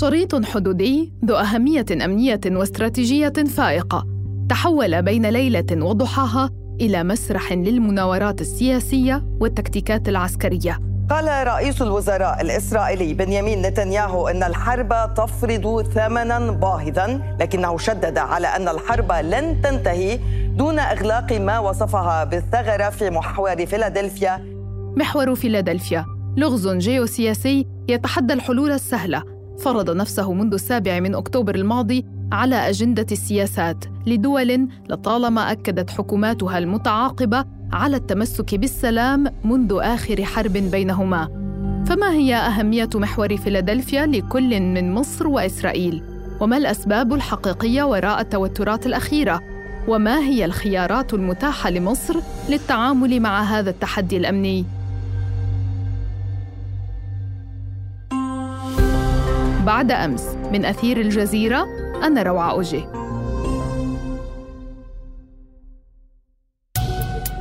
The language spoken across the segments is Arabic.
شريط حدودي ذو أهمية أمنية واستراتيجية فائقة. تحول بين ليلة وضحاها إلى مسرح للمناورات السياسية والتكتيكات العسكرية. قال رئيس الوزراء الإسرائيلي بنيامين نتنياهو أن الحرب تفرض ثمنا باهظا لكنه شدد على أن الحرب لن تنتهي دون إغلاق ما وصفها بالثغرة في محور فيلادلفيا. محور فيلادلفيا لغز جيوسياسي يتحدى الحلول السهلة. فرض نفسه منذ السابع من أكتوبر الماضي على أجندة السياسات لدول لطالما أكدت حكوماتها المتعاقبة على التمسك بالسلام منذ آخر حرب بينهما فما هي أهمية محور فيلادلفيا لكل من مصر وإسرائيل؟ وما الأسباب الحقيقية وراء التوترات الأخيرة؟ وما هي الخيارات المتاحة لمصر للتعامل مع هذا التحدي الأمني؟ بعد أمس. من أثير الجزيرة أنا روعة أوجي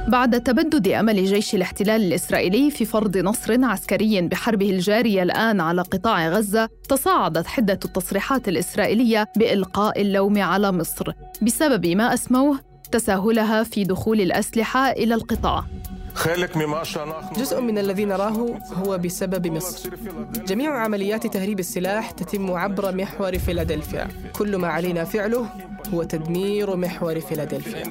بعد تبدد أمل جيش الاحتلال الإسرائيلي في فرض نصر عسكري بحربه الجارية الآن على قطاع غزة تصاعدت حدة التصريحات الإسرائيلية بإلقاء اللوم على مصر. بسبب ما أسموه تساهلها في دخول الأسلحة إلى القطاع. جزء من الذي نراه هو بسبب مصر جميع عمليات تهريب السلاح تتم عبر محور فيلادلفيا. كل ما علينا فعله هو تدمير محور فيلادلفيا.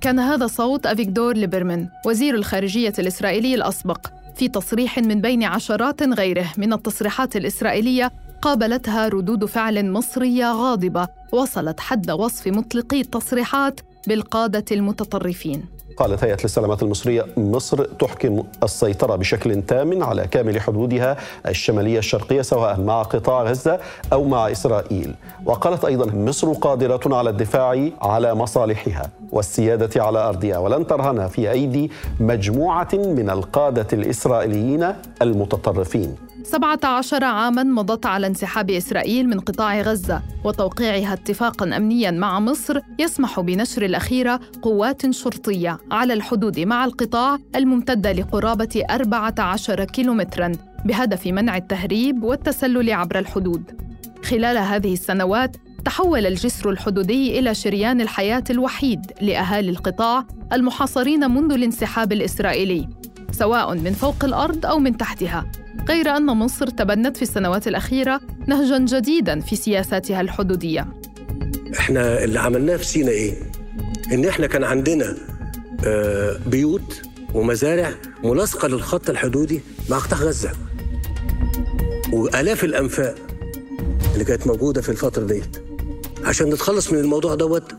كان هذا صوت أفيكدور ليبرمان وزير الخارجية الإسرائيلي الأسبق في تصريح من بين عشرات غيره من التصريحات الإسرائيلية قابلتها ردود فعل مصرية غاضبة. وصلت حد وصف مطلقي التصريحات بالقادة المتطرفين. قالت هيئة السلامات المصرية مصر تحكم السيطرة بشكل تام على كامل حدودها الشمالية الشرقية سواء مع قطاع غزة أو مع إسرائيل. وقالت أيضا مصر قادرة على الدفاع على مصالحها والسيادة على أرضها ولن ترهن في أيدي مجموعة من القادة الإسرائيليين المتطرفين. 17 عاما مضت على انسحاب إسرائيل من قطاع غزة وتوقيعها اتفاقا أمنيا مع مصر يسمح بنشر الأخيرة قوات شرطية على الحدود مع القطاع الممتدة لقرابة 14 كيلومترا بهدف منع التهريب والتسلل عبر الحدود. خلال هذه السنوات تحول الجسر الحدودي إلى شريان الحياة الوحيد لأهالي القطاع المحاصرين منذ الانسحاب الإسرائيلي سواء من فوق الأرض أو من تحتها. غير أن مصر تبنت في السنوات الأخيرة نهجا جديدا في سياساتها الحدودية. إحنا اللي عملناه في سينا إيه؟ إن إحنا كان عندنا آه، بيوت ومزارع ملاصقة للخط الحدودي مع قطاع غزة. وآلاف الأنفاق اللي كانت موجودة في الفترة ديت. عشان نتخلص من الموضوع دوت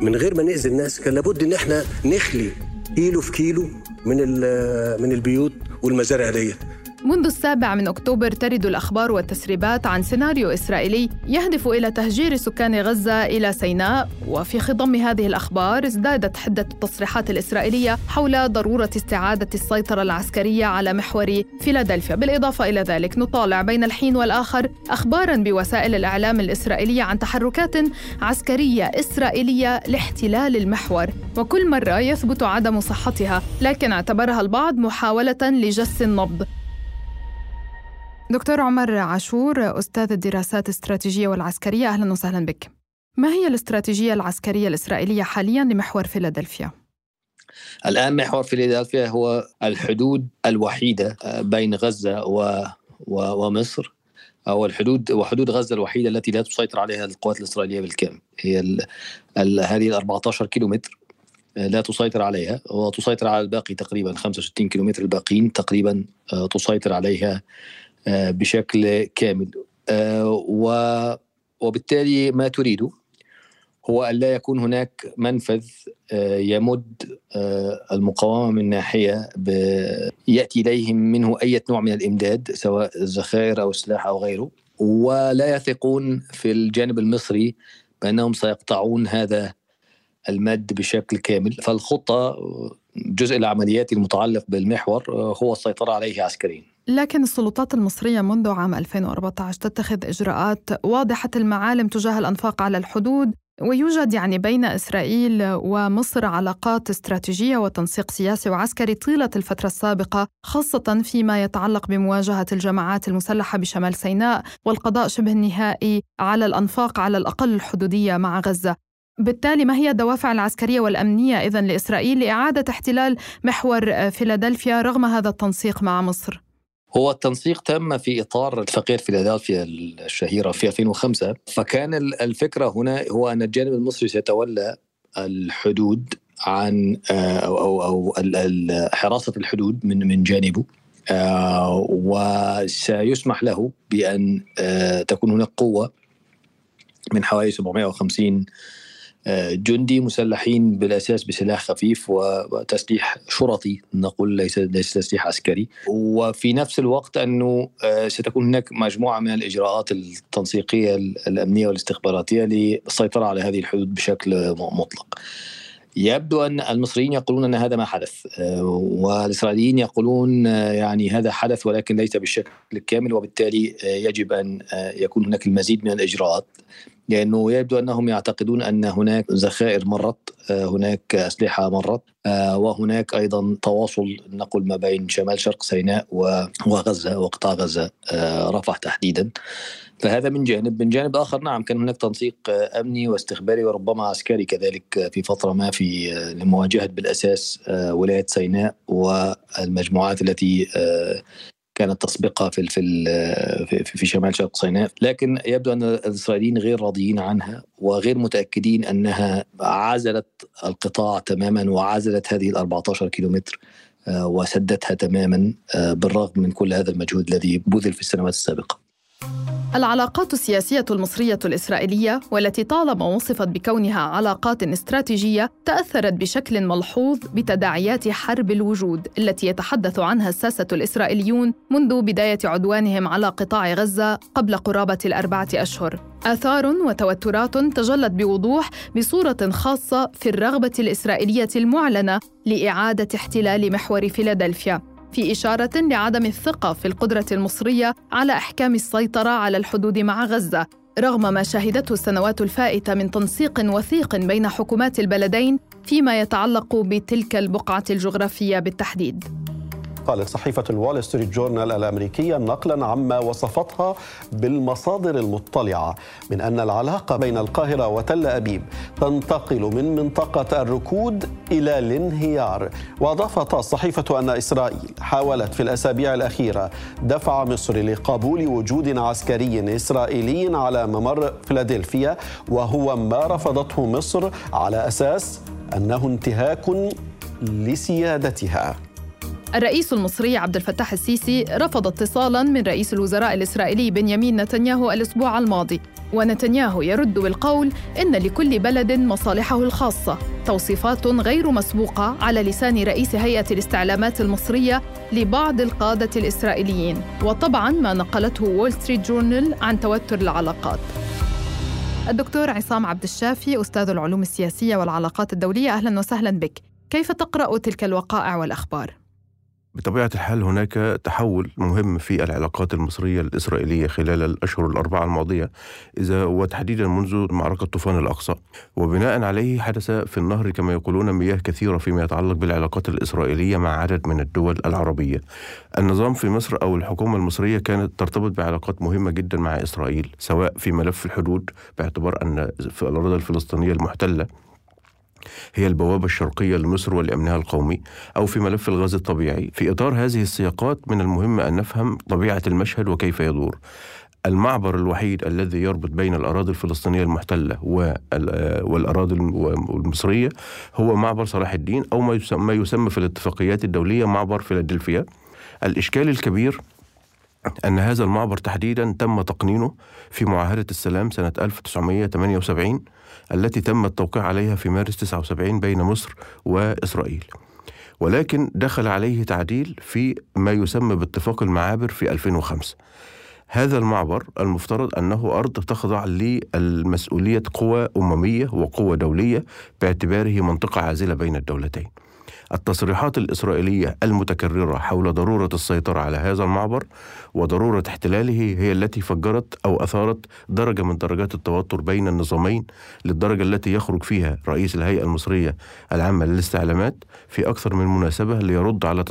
من غير ما نأذي الناس كان لابد إن إحنا نخلي كيلو في كيلو من من البيوت والمزارع ديت. منذ السابع من أكتوبر ترد الأخبار والتسريبات عن سيناريو إسرائيلي يهدف إلى تهجير سكان غزة إلى سيناء وفي خضم هذه الأخبار ازدادت حدة التصريحات الإسرائيلية حول ضرورة استعادة السيطرة العسكرية على محور فيلادلفيا. بالإضافة إلى ذلك نطالع بين الحين والآخر أخبارا بوسائل الإعلام الإسرائيلية عن تحركات عسكرية إسرائيلية لاحتلال المحور. وكل مرة يثبت عدم صحتها لكن اعتبرها البعض محاولة لجس النبض. دكتور عمر عاشور أستاذ الدراسات الاستراتيجية والعسكرية أهلا وسهلا بك. ما هي الاستراتيجية العسكرية الإسرائيلية حاليا لمحور فيلادلفيا؟ الآن محور فيلادلفيا هو الحدود الوحيدة آه، بين غزة و... و... ومصر. أو الحدود وحدود غزة الوحيدة التي لا تسيطر عليها القوات الإسرائيلية بالكامل. هي ال... ال... هذه ال 14 كيلو متر آه، لا تسيطر عليها وتسيطر على الباقي تقريبا 65 كيلومتر الباقيين تقريبا آه، تسيطر عليها آه، بشكل كامل. آه، وبالتالي ما تريده هو أن لا يكون هناك منفذ آه، يمد المقاومة من ناحية يأتي إليهم منه أي نوع من الإمداد سواء ذخائر أو سلاح أو غيره. ولا يثقون في الجانب المصري بأنهم سيقطعون هذا المد بشكل كامل. فالخطة جزء العمليات المتعلق بالمحور هو السيطرة عليه عسكريا. لكن السلطات المصرية منذ عام 2014 تتخذ إجراءات واضحة المعالم تجاه الأنفاق على الحدود ويوجد يعني بين إسرائيل ومصر علاقات استراتيجية وتنسيق سياسي وعسكري طيلة الفترة السابقة خاصة فيما يتعلق بمواجهة الجماعات المسلحة بشمال سيناء والقضاء شبه النهائي على الأنفاق على الأقل الحدودية مع غزة بالتالي ما هي الدوافع العسكرية والأمنية إذن لإسرائيل لإعادة احتلال محور فيلادلفيا رغم هذا التنسيق مع مصر؟ هو التنسيق تم في إطار اتفاقيه فيلادلفيا الشهيرة في 2005 فكان الفكرة هنا هو أن الجانب المصري سيتولى الحدود عن آه، أو أو أو حراسة الحدود من من جانبه. آه، وسيسمح له بأن آه، تكون هناك قوة من حوالي 750 جندي مسلحين بالأساس بسلاح خفيف وتسليح شرطي نقول ليس ليس تسليح عسكري وفي نفس الوقت أنه آه، ستكون هناك مجموعة من الإجراءات التنسيقية الأمنية والاستخباراتية للسيطرة على هذه الحدود بشكل مطلق. يبدو أن المصريين يقولون أن هذا ما حدث آه، والإسرائيليين يقولون آه، يعني هذا حدث ولكن ليس بالشكل الكامل وبالتالي يجب أن يكون هناك المزيد من الإجراءات لأنه يبدو أنهم يعتقدون أن هناك ذخائر مرت آه، هناك أسلحة مرت آه، وهناك أيضا تواصل نقل ما بين شمال شرق سيناء وغزة وقطاع غزة آه، رفح تحديدا. فهذا من جانب. من جانب آخر نعم كان هناك تنسيق أمني واستخباري وربما عسكري كذلك في فترة ما في لمواجهة بالأساس ولاية سيناء والمجموعات التي كانت تسبقها في في في شمال شرق سيناء، لكن يبدو أن الإسرائيليين غير راضيين عنها وغير متأكدين أنها عزلت القطاع تماما وعزلت هذه ال 14 كيلومتر آه، وسدتها تماما آه، بالرغم من كل هذا المجهود الذي بذل في السنوات السابقة. العلاقات السياسية المصرية الإسرائيلية والتي طالما وصفت بكونها علاقات استراتيجية تأثرت بشكل ملحوظ بتداعيات حرب الوجود التي يتحدث عنها الساسة الإسرائيليون منذ بداية عدوانهم على قطاع غزة قبل قرابة الأربعة أشهر. آثار وتوترات تجلت بوضوح بصورة خاصة في الرغبة الإسرائيلية المعلنة لإعادة احتلال محور فيلادلفيا في إشارة لعدم الثقة في القدرة المصرية على إحكام السيطرة على الحدود مع غزة رغم ما شهدته السنوات الفائتة من تنسيق وثيق بين حكومات البلدين فيما يتعلق بتلك البقعة الجغرافية بالتحديد. قالت صحيفة الوول ستريت جورنال الأمريكية نقلا عما وصفتها بالمصادر المطلعة من أن العلاقة بين القاهرة وتل أبيب تنتقل من منطقة الركود إلى الانهيار. وأضافت الصحيفة أن إسرائيل حاولت في الأسابيع الأخيرة دفع مصر لقبول وجود عسكري إسرائيلي على ممر فيلادلفيا وهو ما رفضته مصر على أساس أنه انتهاك لسيادتها. الرئيس المصري عبد الفتاح السيسي رفض اتصالا من رئيس الوزراء الإسرائيلي بنيامين نتنياهو الأسبوع الماضي ونتنياهو يرد بالقول إن لكل بلد مصالحه الخاصة. توصيفات غير مسبوقة على لسان رئيس هيئة الاستعلامات المصرية لبعض القادة الإسرائيليين. وطبعا ما نقلته وول ستريت جورنال عن توتر العلاقات. الدكتور عصام عبد الشافي أستاذ العلوم السياسية والعلاقات الدولية أهلا وسهلا بك. كيف تقرأ تلك الوقائع والأخبار؟ بطبيعة الحال هناك تحول مهم في العلاقات المصرية الإسرائيلية خلال الأشهر الأربعة الماضية إذا وتحديدا منذ معركة طوفان الأقصى. وبناء عليه حدث في النهر كما يقولون مياه كثيرة فيما يتعلق بالعلاقات الإسرائيلية مع عدد من الدول العربية. النظام في مصر أو الحكومة المصرية كانت ترتبط بعلاقات مهمة جدا مع إسرائيل سواء في ملف الحدود باعتبار أن في الأراضي الفلسطينية المحتلة هي البوابة الشرقية لمصر ولأمنها القومي أو في ملف الغاز الطبيعي في إطار هذه السياقات من المهم أن نفهم طبيعة المشهد وكيف يدور. المعبر الوحيد الذي يربط بين الأراضي الفلسطينية المحتلة والأراضي المصرية هو معبر صلاح الدين أو ما يسمى في الاتفاقيات الدولية معبر فيلادلفيا. الإشكال الكبير أن هذا المعبر تحديدا تم تقنينه في معاهدة السلام سنة 1978 التي تم التوقيع عليها في مارس 79 بين مصر وإسرائيل. ولكن دخل عليه تعديل في ما يسمى باتفاق المعابر في 2005 هذا المعبر المفترض أنه أرض تخضع للمسؤولية قوى أممية وقوى دولية باعتباره منطقة عازلة بين الدولتين. التصريحات الإسرائيلية المتكررة حول ضرورة السيطرة على هذا المعبر وضرورة احتلاله هي التي فجرت أو أثارت درجة من درجات التوتر بين النظامين للدرجة التي يخرج فيها رئيس الهيئة المصرية العامة للاستعلامات في أكثر من مناسبة ليرد على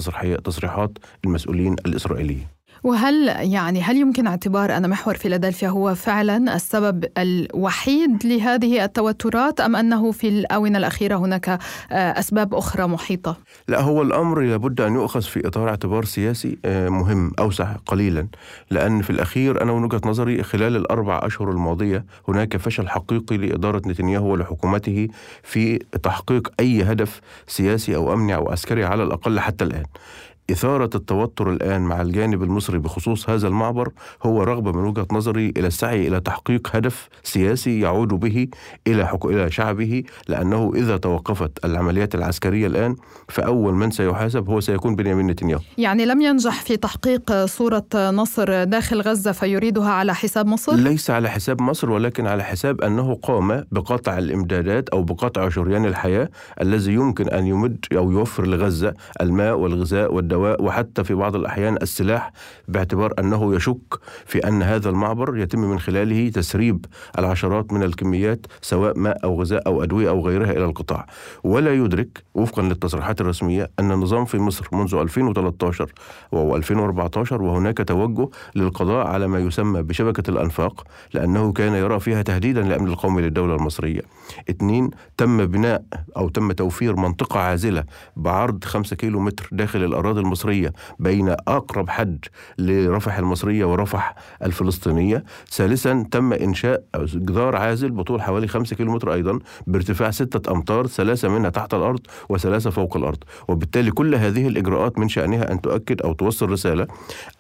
تصريحات المسؤولين الإسرائيليين. وهل يعني هل يمكن اعتبار أن محور فيلادلفيا هو فعلا السبب الوحيد لهذه التوترات أم أنه في الآونة الأخيرة هناك آه، أسباب أخرى محيطة؟ لا هو الأمر لابد أن يؤخذ في إطار اعتبار سياسي آه، مهم اوسع قليلا لأن في الأخير أنا من وجهة نظري خلال الأربع أشهر الماضية هناك فشل حقيقي لإدارة نتنياهو ولحكومته في تحقيق أي هدف سياسي أو أمني أو عسكري على الأقل حتى الآن. إثارة التوتر الآن مع الجانب المصري بخصوص هذا المعبر هو رغبة من وجهة نظري إلى السعي إلى تحقيق هدف سياسي يعود به إلى حكو إلى شعبه لأنه إذا توقفت العمليات العسكرية الآن فأول من سيحاسب هو سيكون بنيامين نتنياهو يعني لم ينجح في تحقيق صورة نصر داخل غزة فيريدها على حساب مصر؟ ليس على حساب مصر ولكن على حساب أنه قام بقطع الإمدادات أو بقطع شريان الحياة الذي يمكن أن يمد أو يوفر لغزة الماء والغذاء والدواء الدواء وحتى في بعض الأحيان السلاح باعتبار أنه يشك في أن هذا المعبر يتم من خلاله تسريب العشرات من الكميات سواء ماء أو غذاء أو أدوية أو غيرها إلى القطاع. ولا يدرك وفقا للتصريحات الرسمية أن النظام في مصر منذ 2013 و 2014 وهناك توجه للقضاء على ما يسمى بشبكة الأنفاق لأنه كان يرى فيها تهديدا للأمن القومي للدولة المصرية. اثنين تم بناء أو تم توفير منطقة عازلة بعرض 5 كيلو متر داخل الأراضي المصرية بين أقرب حد لرفح المصرية ورفح الفلسطينية. ثالثا تم إنشاء جدار عازل بطول حوالي 5 كيلومتر أيضا بارتفاع ستة أمتار ثلاثة منها تحت الأرض وثلاثة فوق الأرض. وبالتالي كل هذه الإجراءات من شأنها أن تؤكد أو توصل رسالة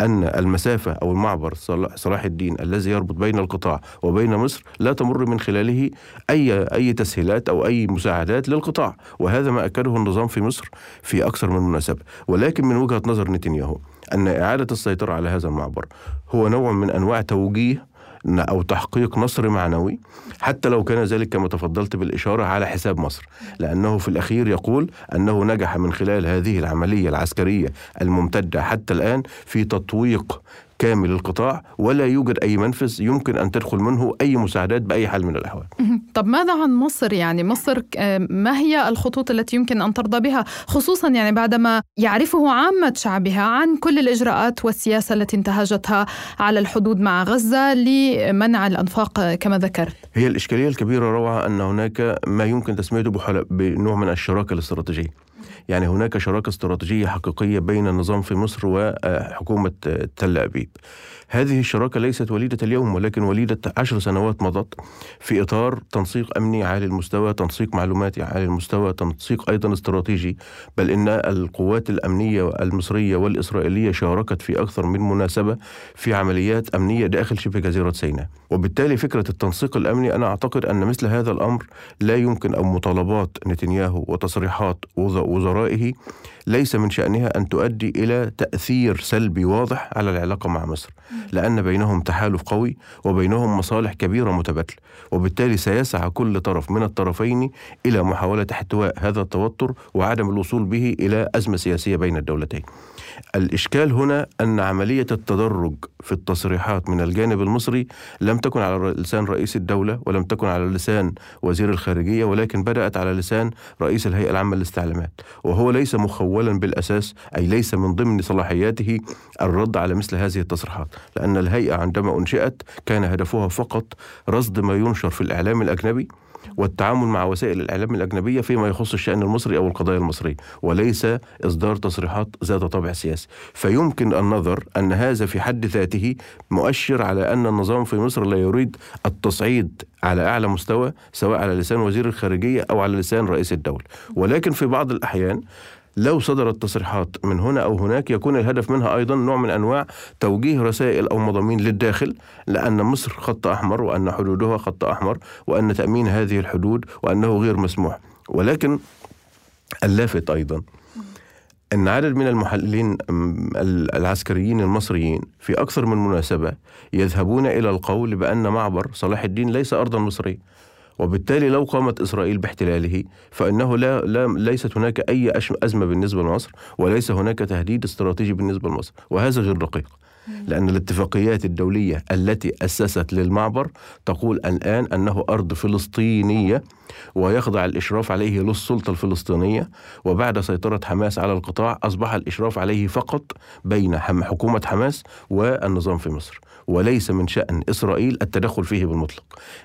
أن المسافة أو المعبر صلاح الدين الذي يربط بين القطاع وبين مصر لا تمر من خلاله أي أي تسهيلات أو أي مساعدات للقطاع. وهذا ما أكده النظام في مصر في أكثر من مناسبة. ولكن من وجهة نظر نتنياهو أن إعادة السيطرة على هذا المعبر هو نوع من أنواع توجيه أو تحقيق نصر معنوي حتى لو كان ذلك كما تفضلت بالإشارة على حساب مصر. لأنه في الأخير يقول أنه نجح من خلال هذه العملية العسكرية الممتدة حتى الآن في تطويق كامل القطاع ولا يوجد أي منفذ يمكن أن تدخل منه أي مساعدات بأي حال من الأحوال. طب ماذا عن مصر؟ يعني مصر ما هي الخطوط التي يمكن أن ترضى بها؟ خصوصا يعني بعدما يعرفه عامة شعبها عن كل الإجراءات والسياسة التي انتهجتها على الحدود مع غزة لمنع الأنفاق كما ذكرت. هي الإشكالية الكبيرة روعة أن هناك ما يمكن تسميته بنوع من الشراكة الاستراتيجية. يعني هناك شراكة استراتيجية حقيقية بين النظام في مصر وحكومة تل أبيب. هذه الشراكة ليست وليدة اليوم ولكن وليدة عشر سنوات مضت في إطار تنسيق أمني عالي المستوى تنسيق معلوماتي عالي المستوى تنسيق أيضا استراتيجي. بل إن القوات الأمنية المصرية والإسرائيلية شاركت في أكثر من مناسبة في عمليات أمنية داخل شبه جزيرة سيناء. وبالتالي فكرة التنسيق الأمني أنا أعتقد أن مثل هذا الأمر لا يمكن أو مطالبات نتنياهو وتصريحات وزرائه ليس من شأنها أن تؤدي إلى تأثير سلبي واضح على العلاقة مع مصر لأن بينهم تحالف قوي وبينهم مصالح كبيرة متبادلة وبالتالي سيسعى كل طرف من الطرفين إلى محاولة احتواء هذا التوتر وعدم الوصول به إلى أزمة سياسية بين الدولتين. الإشكال هنا أن عملية التدرج في التصريحات من الجانب المصري لم تكن على لسان رئيس الدولة ولم تكن على لسان وزير الخارجية ولكن بدأت على لسان رئيس الهيئة العامة للاستعلامات. وهو ليس مخولا بالأساس أي ليس من ضمن صلاحياته الرد على مثل هذه التصريحات لأن الهيئة عندما أنشئت كان هدفها فقط رصد ما ينشر في الإعلام الأجنبي والتعامل مع وسائل الإعلام الأجنبية فيما يخص الشأن المصري أو القضايا المصرية وليس إصدار تصريحات ذات طابع سياسي. فيمكن النظر أن هذا في حد ذاته مؤشر على أن النظام في مصر لا يريد التصعيد على أعلى مستوى سواء على لسان وزير الخارجية أو على لسان رئيس الدولة. ولكن في بعض الأحيان لو صدرت تصريحات من هنا أو هناك يكون الهدف منها أيضا نوع من أنواع توجيه رسائل أو مضامين للداخل لأن مصر خط أحمر وأن حدودها خط أحمر وأن تأمين هذه الحدود وأنه غير مسموح. ولكن اللافت أيضا. أن عدد من المحللين العسكريين المصريين في أكثر من مناسبة يذهبون إلى القول بأن معبر صلاح الدين ليس أرضا مصرية. وبالتالي لو قامت إسرائيل باحتلاله فإنه لا, لا ليست هناك أي أزمة بالنسبة لمصر وليس هناك تهديد استراتيجي بالنسبة لمصر وهذا غير دقيق. لأن الاتفاقيات الدولية التي أسست للمعبر تقول الآن أنه أرض فلسطينية ويخضع الإشراف عليه للسلطة الفلسطينية وبعد سيطرة حماس على القطاع أصبح الإشراف عليه فقط بين حكومة حماس والنظام في مصر وليس من شأن إسرائيل التدخل فيه بالمطلق.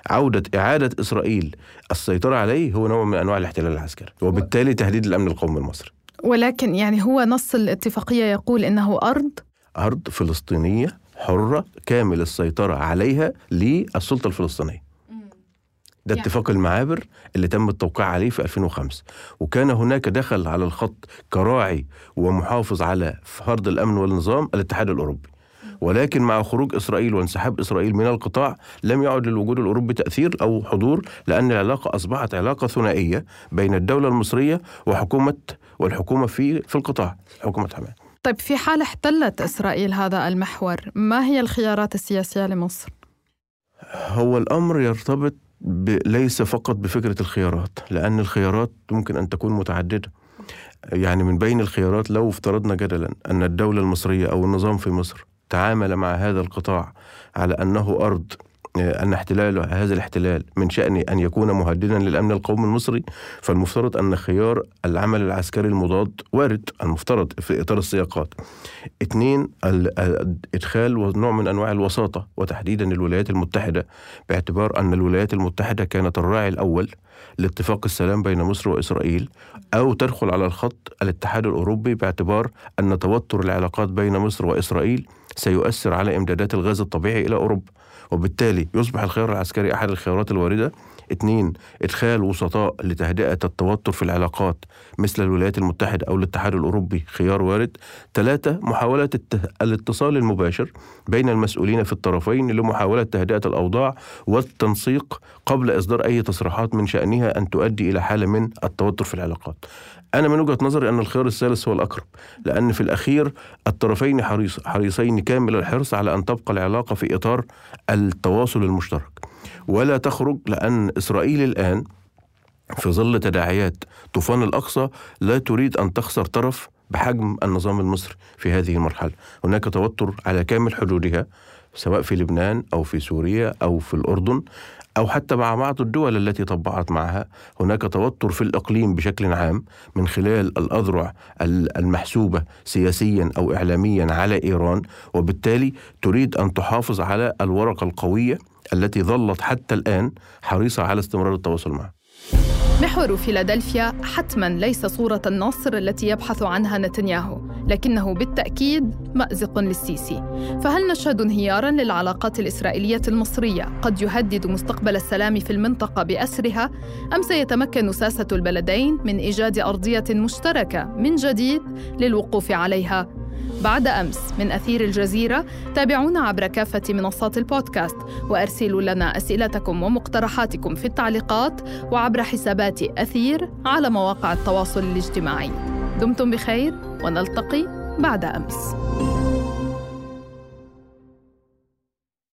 عودة إعادة إسرائيل السيطرة عليه هو نوع من أنواع الاحتلال العسكري وبالتالي تهديد الأمن القومي المصري ولكن يعني هو نص الاتفاقية يقول إنه أرض أرض فلسطينية حرة كامل السيطرة عليها للسلطة الفلسطينية. ده يعني. اتفاق المعابر اللي تم التوقيع عليه في 2005 وكان هناك دخل على الخط كراعي ومحافظ على فرض الأمن والنظام الاتحاد الأوروبي. ولكن مع خروج إسرائيل وانسحاب إسرائيل من القطاع لم يعد للوجود الأوروبي تأثير أو حضور لأن العلاقة أصبحت علاقة ثنائية بين الدولة المصرية وحكومة والحكومة في في القطاع حكومة حماس طيب في حال احتلت إسرائيل هذا المحور ما هي الخيارات السياسية لمصر؟ هو الأمر يرتبط ليس فقط بفكرة الخيارات لأن الخيارات ممكن أن تكون متعددة يعني من بين الخيارات لو افترضنا جدلا أن الدولة المصرية أو النظام في مصر تعامل مع هذا القطاع على أنه أرض أن احتلال هذا الاحتلال من شأنه أن يكون مهددا للأمن القومي المصري فالمفترض أن خيار العمل العسكري المضاد وارد المفترض في إطار السياقات. اثنين إدخال نوع من أنواع الوساطة وتحديدا الولايات المتحدة باعتبار أن الولايات المتحدة كانت الراعي الأول لاتفاق السلام بين مصر وإسرائيل أو تدخل على الخط الاتحاد الأوروبي باعتبار أن توتر العلاقات بين مصر وإسرائيل سيؤثر على إمدادات الغاز الطبيعي إلى أوروبا. وبالتالي يصبح الخيار العسكري أحد الخيارات الواردة. اثنين إدخال وسطاء لتهدئة التوتر في العلاقات مثل الولايات المتحدة أو الاتحاد الأوروبي خيار وارد. ثلاثة محاولة الاتصال المباشر بين المسؤولين في الطرفين لمحاولة تهدئة الأوضاع والتنسيق قبل إصدار أي تصريحات من شأنها أن تؤدي إلى حالة من التوتر في العلاقات. أنا من وجهة نظري أن الخيار الثالث هو الأقرب لأن في الأخير الطرفين حريص حريصين كامل الحرص على أن تبقى العلاقة في إطار التواصل المشترك. ولا تخرج لأن إسرائيل الآن في ظل تداعيات طوفان الأقصى لا تريد أن تخسر طرف بحجم النظام المصري في هذه المرحلة. هناك توتر على كامل حدودها سواء في لبنان أو في سوريا أو في الأردن. أو حتى مع بعض الدول التي طبعت معها هناك توتر في الإقليم بشكل عام من خلال الأذرع المحسوبة سياسيا أو إعلاميا على إيران وبالتالي تريد أن تحافظ على الورقة القوية التي ظلت حتى الآن حريصة على استمرار التواصل معها. محور فيلادلفيا حتما ليس صورة النصر التي يبحث عنها نتنياهو، لكنه بالتأكيد مأزق للسيسي. فهل نشهد انهيارا للعلاقات الإسرائيلية المصرية قد يهدد مستقبل السلام في المنطقة بأسرها؟ أم سيتمكن ساسة البلدين من إيجاد أرضية مشتركة من جديد للوقوف عليها بعد أمس من أثير الجزيرة تابعونا عبر كافة منصات البودكاست وأرسلوا لنا أسئلتكم ومقترحاتكم في التعليقات وعبر حسابات أثير على مواقع التواصل الاجتماعي. دمتم بخير ونلتقي بعد أمس.